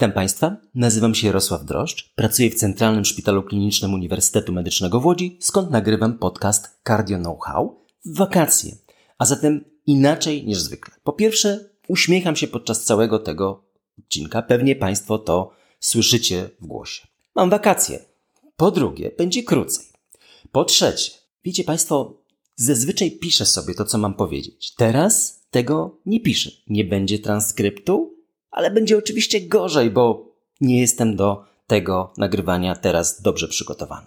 Witam Państwa, nazywam się Jarosław Droszcz, pracuję w Centralnym Szpitalu Klinicznym Uniwersytetu Medycznego w Łodzi, skąd nagrywam podcast Cardio Know-how w wakacje, a zatem inaczej niż zwykle. Po pierwsze, uśmiecham się podczas całego tego odcinka, pewnie Państwo to słyszycie w głosie. Mam wakacje. Po drugie, będzie krócej. Po trzecie, wiecie Państwo, zazwyczaj piszę sobie to, co mam powiedzieć. Teraz tego nie piszę. Nie będzie transkryptu, ale będzie oczywiście gorzej, bo nie jestem do tego nagrywania teraz dobrze przygotowany.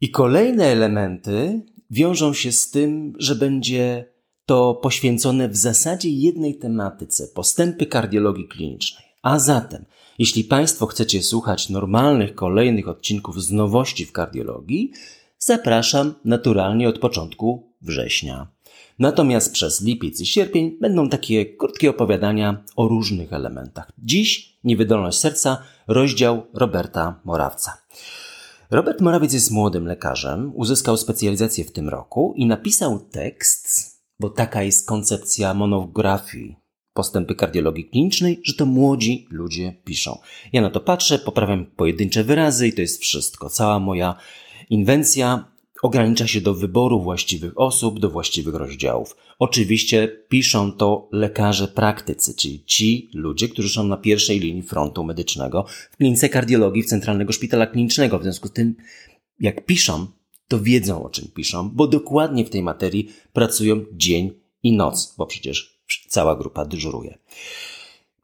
I kolejne elementy wiążą się z tym, że będzie to poświęcone w zasadzie jednej tematyce postępy kardiologii klinicznej. A zatem, jeśli Państwo chcecie słuchać normalnych kolejnych odcinków z nowości w kardiologii, zapraszam naturalnie od początku września. Natomiast przez lipiec i sierpień będą takie krótkie opowiadania o różnych elementach. Dziś niewydolność serca, rozdział Roberta Morawca. Robert Morawiec jest młodym lekarzem, uzyskał specjalizację w tym roku i napisał tekst, bo taka jest koncepcja monografii postępy kardiologii klinicznej, że to młodzi ludzie piszą. Ja na to patrzę, poprawiam pojedyncze wyrazy i to jest wszystko. Cała moja inwencja ogranicza się do wyboru właściwych osób, do właściwych rozdziałów. Oczywiście piszą to lekarze praktycy, czyli ci ludzie, którzy są na pierwszej linii frontu medycznego w klinice kardiologii w Centralnego Szpitala Klinicznego. W związku z tym, jak piszą, to wiedzą o czym piszą, bo dokładnie w tej materii pracują dzień i noc, bo przecież cała grupa dyżuruje.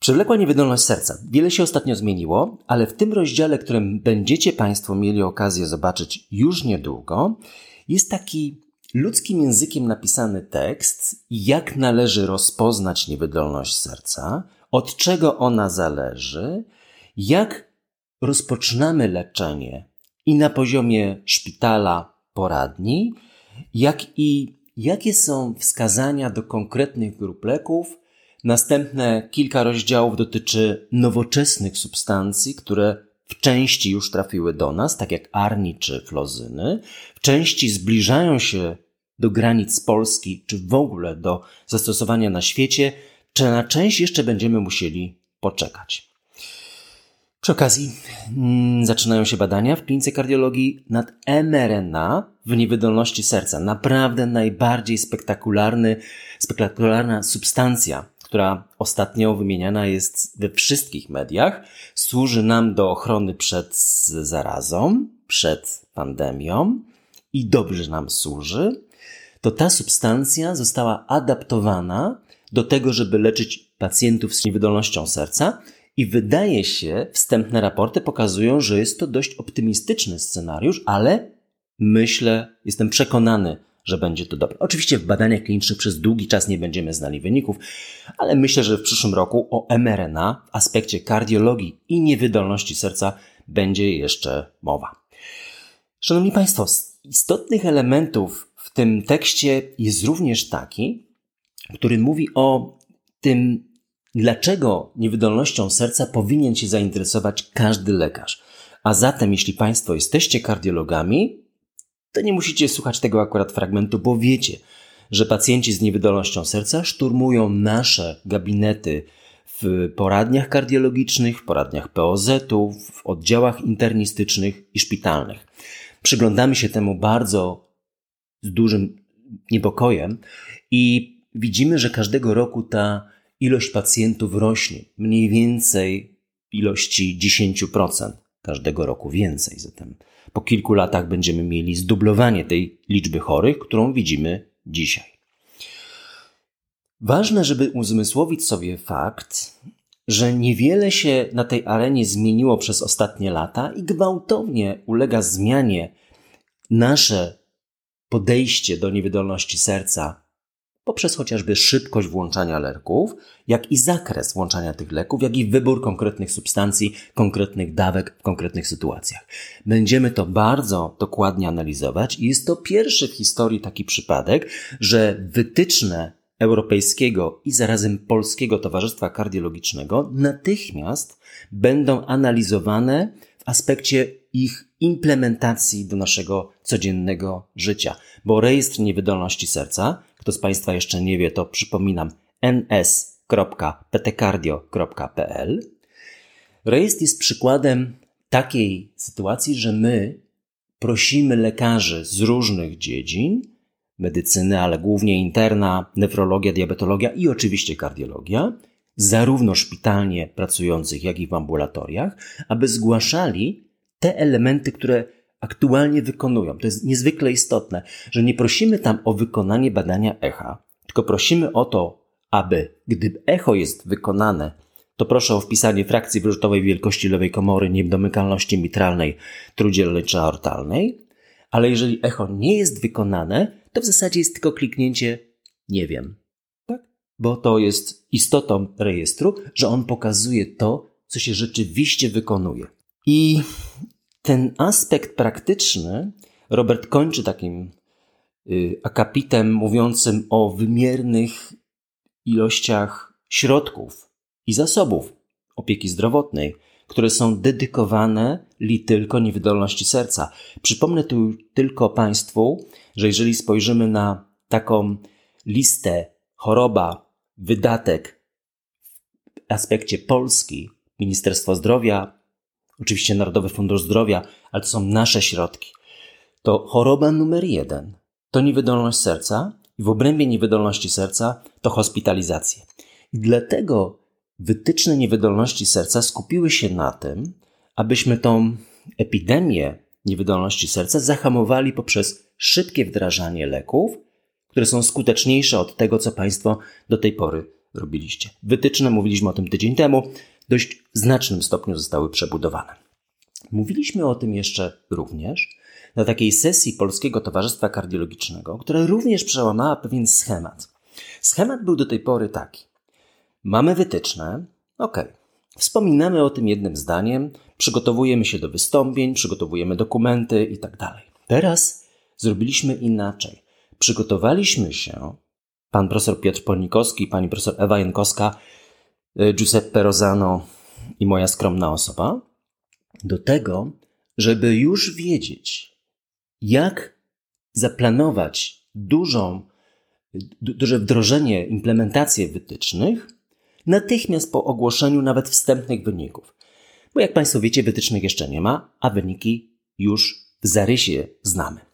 Przewlekła niewydolność serca. Wiele się ostatnio zmieniło, ale w tym rozdziale, którym będziecie Państwo mieli okazję zobaczyć już niedługo, jest taki ludzkim językiem napisany tekst, jak należy rozpoznać niewydolność serca, od czego ona zależy, jak rozpoczynamy leczenie i na poziomie szpitala, poradni, jak i jakie są wskazania do konkretnych grup leków, Następne kilka rozdziałów dotyczy nowoczesnych substancji, które w części już trafiły do nas, tak jak arni czy flozyny, w części zbliżają się do granic Polski, czy w ogóle do zastosowania na świecie, czy na część jeszcze będziemy musieli poczekać. Przy okazji hmm, zaczynają się badania w klinice kardiologii nad mRNA w niewydolności serca. Naprawdę najbardziej spektakularny, spektakularna substancja która ostatnio wymieniana jest we wszystkich mediach, służy nam do ochrony przed zarazą, przed pandemią i dobrze nam służy, to ta substancja została adaptowana do tego, żeby leczyć pacjentów z niewydolnością serca i wydaje się, wstępne raporty pokazują, że jest to dość optymistyczny scenariusz, ale myślę, jestem przekonany, że będzie to dobre. Oczywiście w badaniach klinicznych przez długi czas nie będziemy znali wyników, ale myślę, że w przyszłym roku o mRNA w aspekcie kardiologii i niewydolności serca będzie jeszcze mowa. Szanowni Państwo, z istotnych elementów w tym tekście jest również taki, który mówi o tym, dlaczego niewydolnością serca powinien się zainteresować każdy lekarz. A zatem, jeśli Państwo jesteście kardiologami, to nie musicie słuchać tego akurat fragmentu, bo wiecie, że pacjenci z niewydolnością serca szturmują nasze gabinety w poradniach kardiologicznych, poradniach POZ-u, w oddziałach internistycznych i szpitalnych. Przyglądamy się temu bardzo z dużym niepokojem i widzimy, że każdego roku ta ilość pacjentów rośnie. Mniej więcej ilości 10% każdego roku więcej. Zatem po kilku latach będziemy mieli zdublowanie tej liczby chorych, którą widzimy dzisiaj. Ważne, żeby uzmysłowić sobie fakt, że niewiele się na tej arenie zmieniło przez ostatnie lata i gwałtownie ulega zmianie nasze podejście do niewydolności serca poprzez chociażby szybkość włączania leków, jak i zakres włączania tych leków, jak i wybór konkretnych substancji, konkretnych dawek w konkretnych sytuacjach. Będziemy to bardzo dokładnie analizować i jest to pierwszy w historii taki przypadek, że wytyczne Europejskiego i zarazem Polskiego Towarzystwa Kardiologicznego natychmiast będą analizowane w aspekcie ich implementacji do naszego codziennego życia. Bo rejestr niewydolności serca, kto z Państwa jeszcze nie wie, to przypominam ns.ptcardio.pl Rejestr jest przykładem takiej sytuacji, że my prosimy lekarzy z różnych dziedzin, medycyny, ale głównie interna, nefrologia, diabetologia i oczywiście kardiologia, zarówno szpitalnie pracujących, jak i w ambulatoriach, aby zgłaszali te elementy, które aktualnie wykonują. To jest niezwykle istotne, że nie prosimy tam o wykonanie badania echa, tylko prosimy o to, aby, gdy echo jest wykonane, to proszę o wpisanie frakcji wyrzutowej wielkości lewej komory, niedomykalności mitralnej, trudzielnej czy aortalnej, ale jeżeli echo nie jest wykonane, to w zasadzie jest tylko kliknięcie nie wiem. Tak? Bo to jest istotą rejestru, że on pokazuje to, co się rzeczywiście wykonuje. I ten aspekt praktyczny Robert kończy takim y, akapitem mówiącym o wymiernych ilościach środków i zasobów opieki zdrowotnej, które są dedykowane li tylko niewydolności serca. Przypomnę tu tylko Państwu, że jeżeli spojrzymy na taką listę choroba, wydatek w aspekcie Polski, Ministerstwo Zdrowia, oczywiście Narodowy Fundusz Zdrowia, ale to są nasze środki, to choroba numer jeden to niewydolność serca i w obrębie niewydolności serca to hospitalizacje. I dlatego wytyczne niewydolności serca skupiły się na tym, abyśmy tą epidemię niewydolności serca zahamowali poprzez szybkie wdrażanie leków, które są skuteczniejsze od tego, co Państwo do tej pory robiliście. Wytyczne, mówiliśmy o tym tydzień temu, dość znacznym stopniu zostały przebudowane. Mówiliśmy o tym jeszcze również na takiej sesji Polskiego Towarzystwa Kardiologicznego, która również przełamała pewien schemat. Schemat był do tej pory taki. Mamy wytyczne, ok. Wspominamy o tym jednym zdaniem, przygotowujemy się do wystąpień, przygotowujemy dokumenty itd. Tak Teraz zrobiliśmy inaczej. Przygotowaliśmy się, pan profesor Piotr Polnikowski, pani profesor Ewa Jankowska, y, Giuseppe Rosano i moja skromna osoba, do tego, żeby już wiedzieć, jak zaplanować dużą, duże wdrożenie, implementację wytycznych natychmiast po ogłoszeniu nawet wstępnych wyników. Bo jak Państwo wiecie, wytycznych jeszcze nie ma, a wyniki już w zarysie znamy.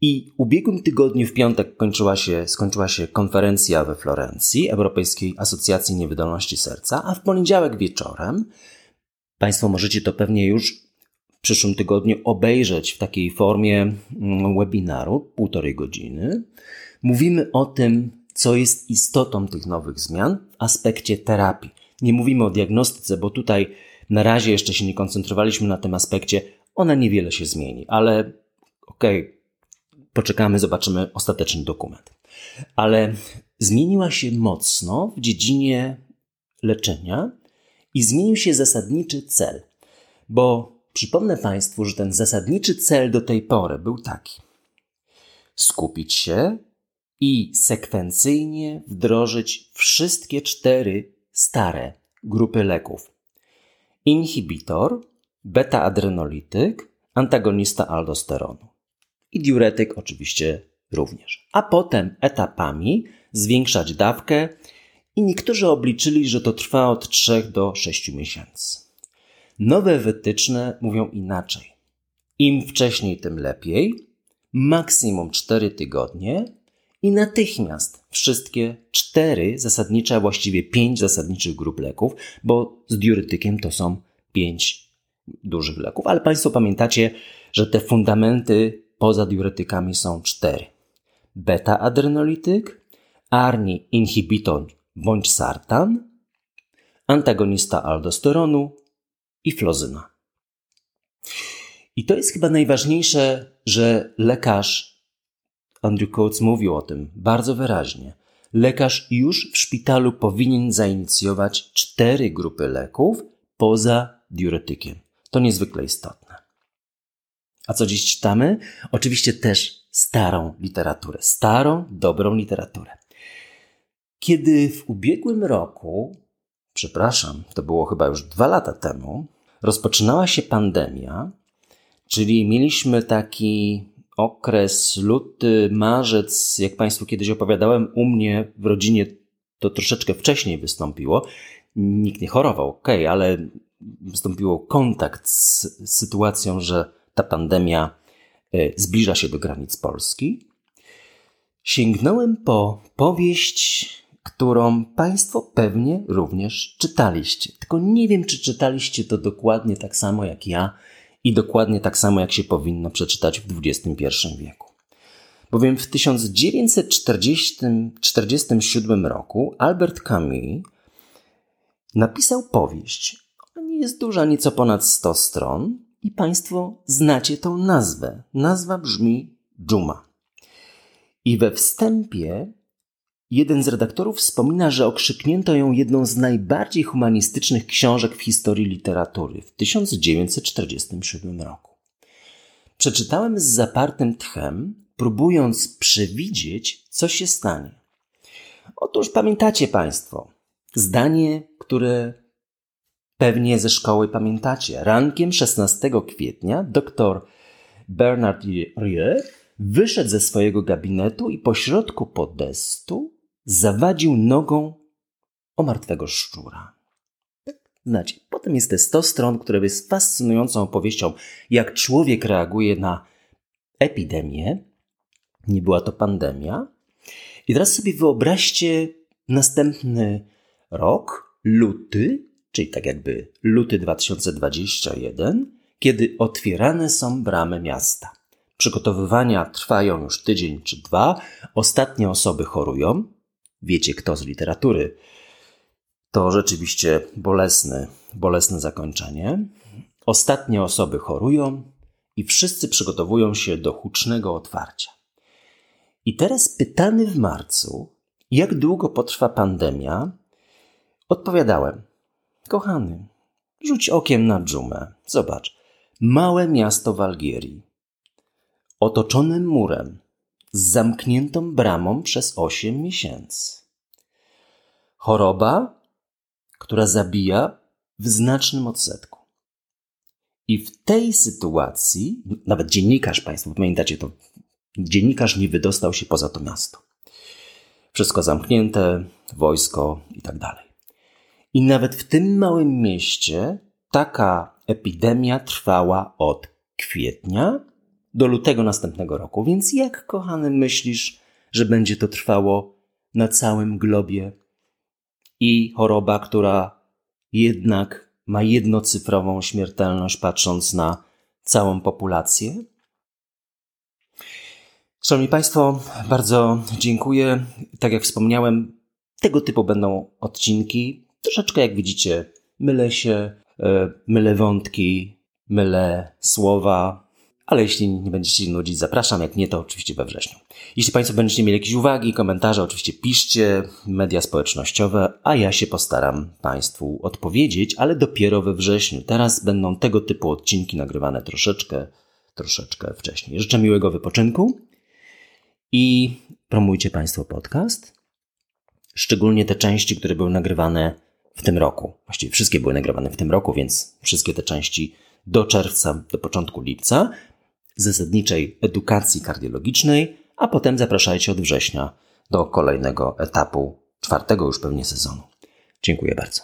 I ubiegłym tygodniu w piątek kończyła się, skończyła się konferencja we Florencji Europejskiej Asocjacji Niewydolności Serca, a w poniedziałek wieczorem Państwo możecie to pewnie już w przyszłym tygodniu obejrzeć w takiej formie mm, webinaru, półtorej godziny. Mówimy o tym, co jest istotą tych nowych zmian w aspekcie terapii. Nie mówimy o diagnostyce, bo tutaj na razie jeszcze się nie koncentrowaliśmy na tym aspekcie. Ona niewiele się zmieni, ale okej, okay, poczekamy, zobaczymy ostateczny dokument. Ale zmieniła się mocno w dziedzinie leczenia i zmienił się zasadniczy cel. Bo przypomnę Państwu, że ten zasadniczy cel do tej pory był taki: skupić się i sekwencyjnie wdrożyć wszystkie cztery stare grupy leków: inhibitor, beta-adrenolityk, antagonista aldosteronu i diuretyk oczywiście również. A potem etapami zwiększać dawkę i niektórzy obliczyli, że to trwa od 3 do 6 miesięcy. Nowe wytyczne mówią inaczej. Im wcześniej, tym lepiej, maksimum 4 tygodnie i natychmiast wszystkie cztery zasadnicze, a właściwie pięć zasadniczych grup leków, bo z diuretykiem to są pięć dużych leków. Ale Państwo pamiętacie, że te fundamenty poza diuretykami są cztery. Beta-adrenolityk, ARNI inhibitor bądź sartan, antagonista aldosteronu i flozyna. I to jest chyba najważniejsze, że lekarz, Andrew Coates mówił o tym bardzo wyraźnie, lekarz już w szpitalu powinien zainicjować cztery grupy leków poza diuretykiem. To niezwykle istotne. A co dziś czytamy? Oczywiście też starą literaturę, starą, dobrą literaturę. Kiedy w ubiegłym roku, przepraszam, to było chyba już dwa lata temu, rozpoczynała się pandemia, czyli mieliśmy taki okres luty, marzec, jak Państwu kiedyś opowiadałem, u mnie w rodzinie to troszeczkę wcześniej wystąpiło. nikt nie chorował, ok, ale wystąpiło kontakt z sytuacją, że ta pandemia e, zbliża się do granic Polski, sięgnąłem po powieść, którą Państwo pewnie również czytaliście. Tylko nie wiem, czy czytaliście to dokładnie tak samo jak ja i dokładnie tak samo, jak się powinno przeczytać w XXI wieku. Bowiem w 1947 roku Albert Camus napisał powieść. Ona nie jest duża, nieco ponad 100 stron i Państwo znacie tą nazwę. Nazwa brzmi Dżuma. I we wstępie jeden z redaktorów wspomina, że okrzyknięto ją jedną z najbardziej humanistycznych książek w historii literatury w 1947 roku. Przeczytałem z zapartym tchem, próbując przewidzieć, co się stanie. Otóż pamiętacie Państwo zdanie, które pewnie ze szkoły pamiętacie. Rankiem 16 kwietnia dr Bernard Rieu wyszedł ze swojego gabinetu i pośrodku podestu zawadził nogą o martwego szczura. Znacie, potem jest te 100 stron, które jest fascynującą opowieścią, jak człowiek reaguje na epidemię. Nie była to pandemia. I teraz sobie wyobraźcie następny rok, luty, czyli tak jakby luty 2021, kiedy otwierane są bramy miasta. Przygotowywania trwają już tydzień czy dwa, ostatnie osoby chorują. Wiecie kto z literatury. To rzeczywiście bolesne, bolesne zakończenie. Ostatnie osoby chorują i wszyscy przygotowują się do hucznego otwarcia. I teraz pytany w marcu, jak długo potrwa pandemia, odpowiadałem: Kochany, rzuć okiem na dżumę. Zobacz, małe miasto w Algierii, otoczone murem, z zamkniętą bramą przez osiem miesięcy. Choroba, która zabija w znacznym odsetku. I w tej sytuacji, nawet dziennikarz, Państwo pamiętacie to, dziennikarz nie wydostał się poza to miasto. Wszystko zamknięte, wojsko i tak dalej. I nawet w tym małym mieście taka epidemia trwała od kwietnia do lutego następnego roku. Więc jak, kochany, myślisz, że będzie to trwało na całym globie? I choroba, która jednak ma jednocyfrową śmiertelność, patrząc na całą populację? Szanowni Państwo, bardzo dziękuję. Tak jak wspomniałem, tego typu będą odcinki. Troszeczkę, jak widzicie, mylę się, e, mylę wątki, mylę słowa, ale jeśli nie będziecie się nudzić, zapraszam. Jak nie, to oczywiście we wrześniu. Jeśli Państwo będziecie mieli jakieś uwagi, komentarze, oczywiście piszcie, media społecznościowe, a ja się postaram Państwu odpowiedzieć, ale dopiero we wrześniu. Teraz będą tego typu odcinki nagrywane troszeczkę, troszeczkę wcześniej. Życzę miłego wypoczynku i promujcie Państwo podcast. Szczególnie te części, które były nagrywane w tym roku. Właściwie wszystkie były nagrywane w tym roku, więc wszystkie te części do czerwca, do początku lipca zasadniczej edukacji kardiologicznej, a potem zapraszajcie od września do kolejnego etapu, czwartego już pewnie sezonu. Dziękuję bardzo.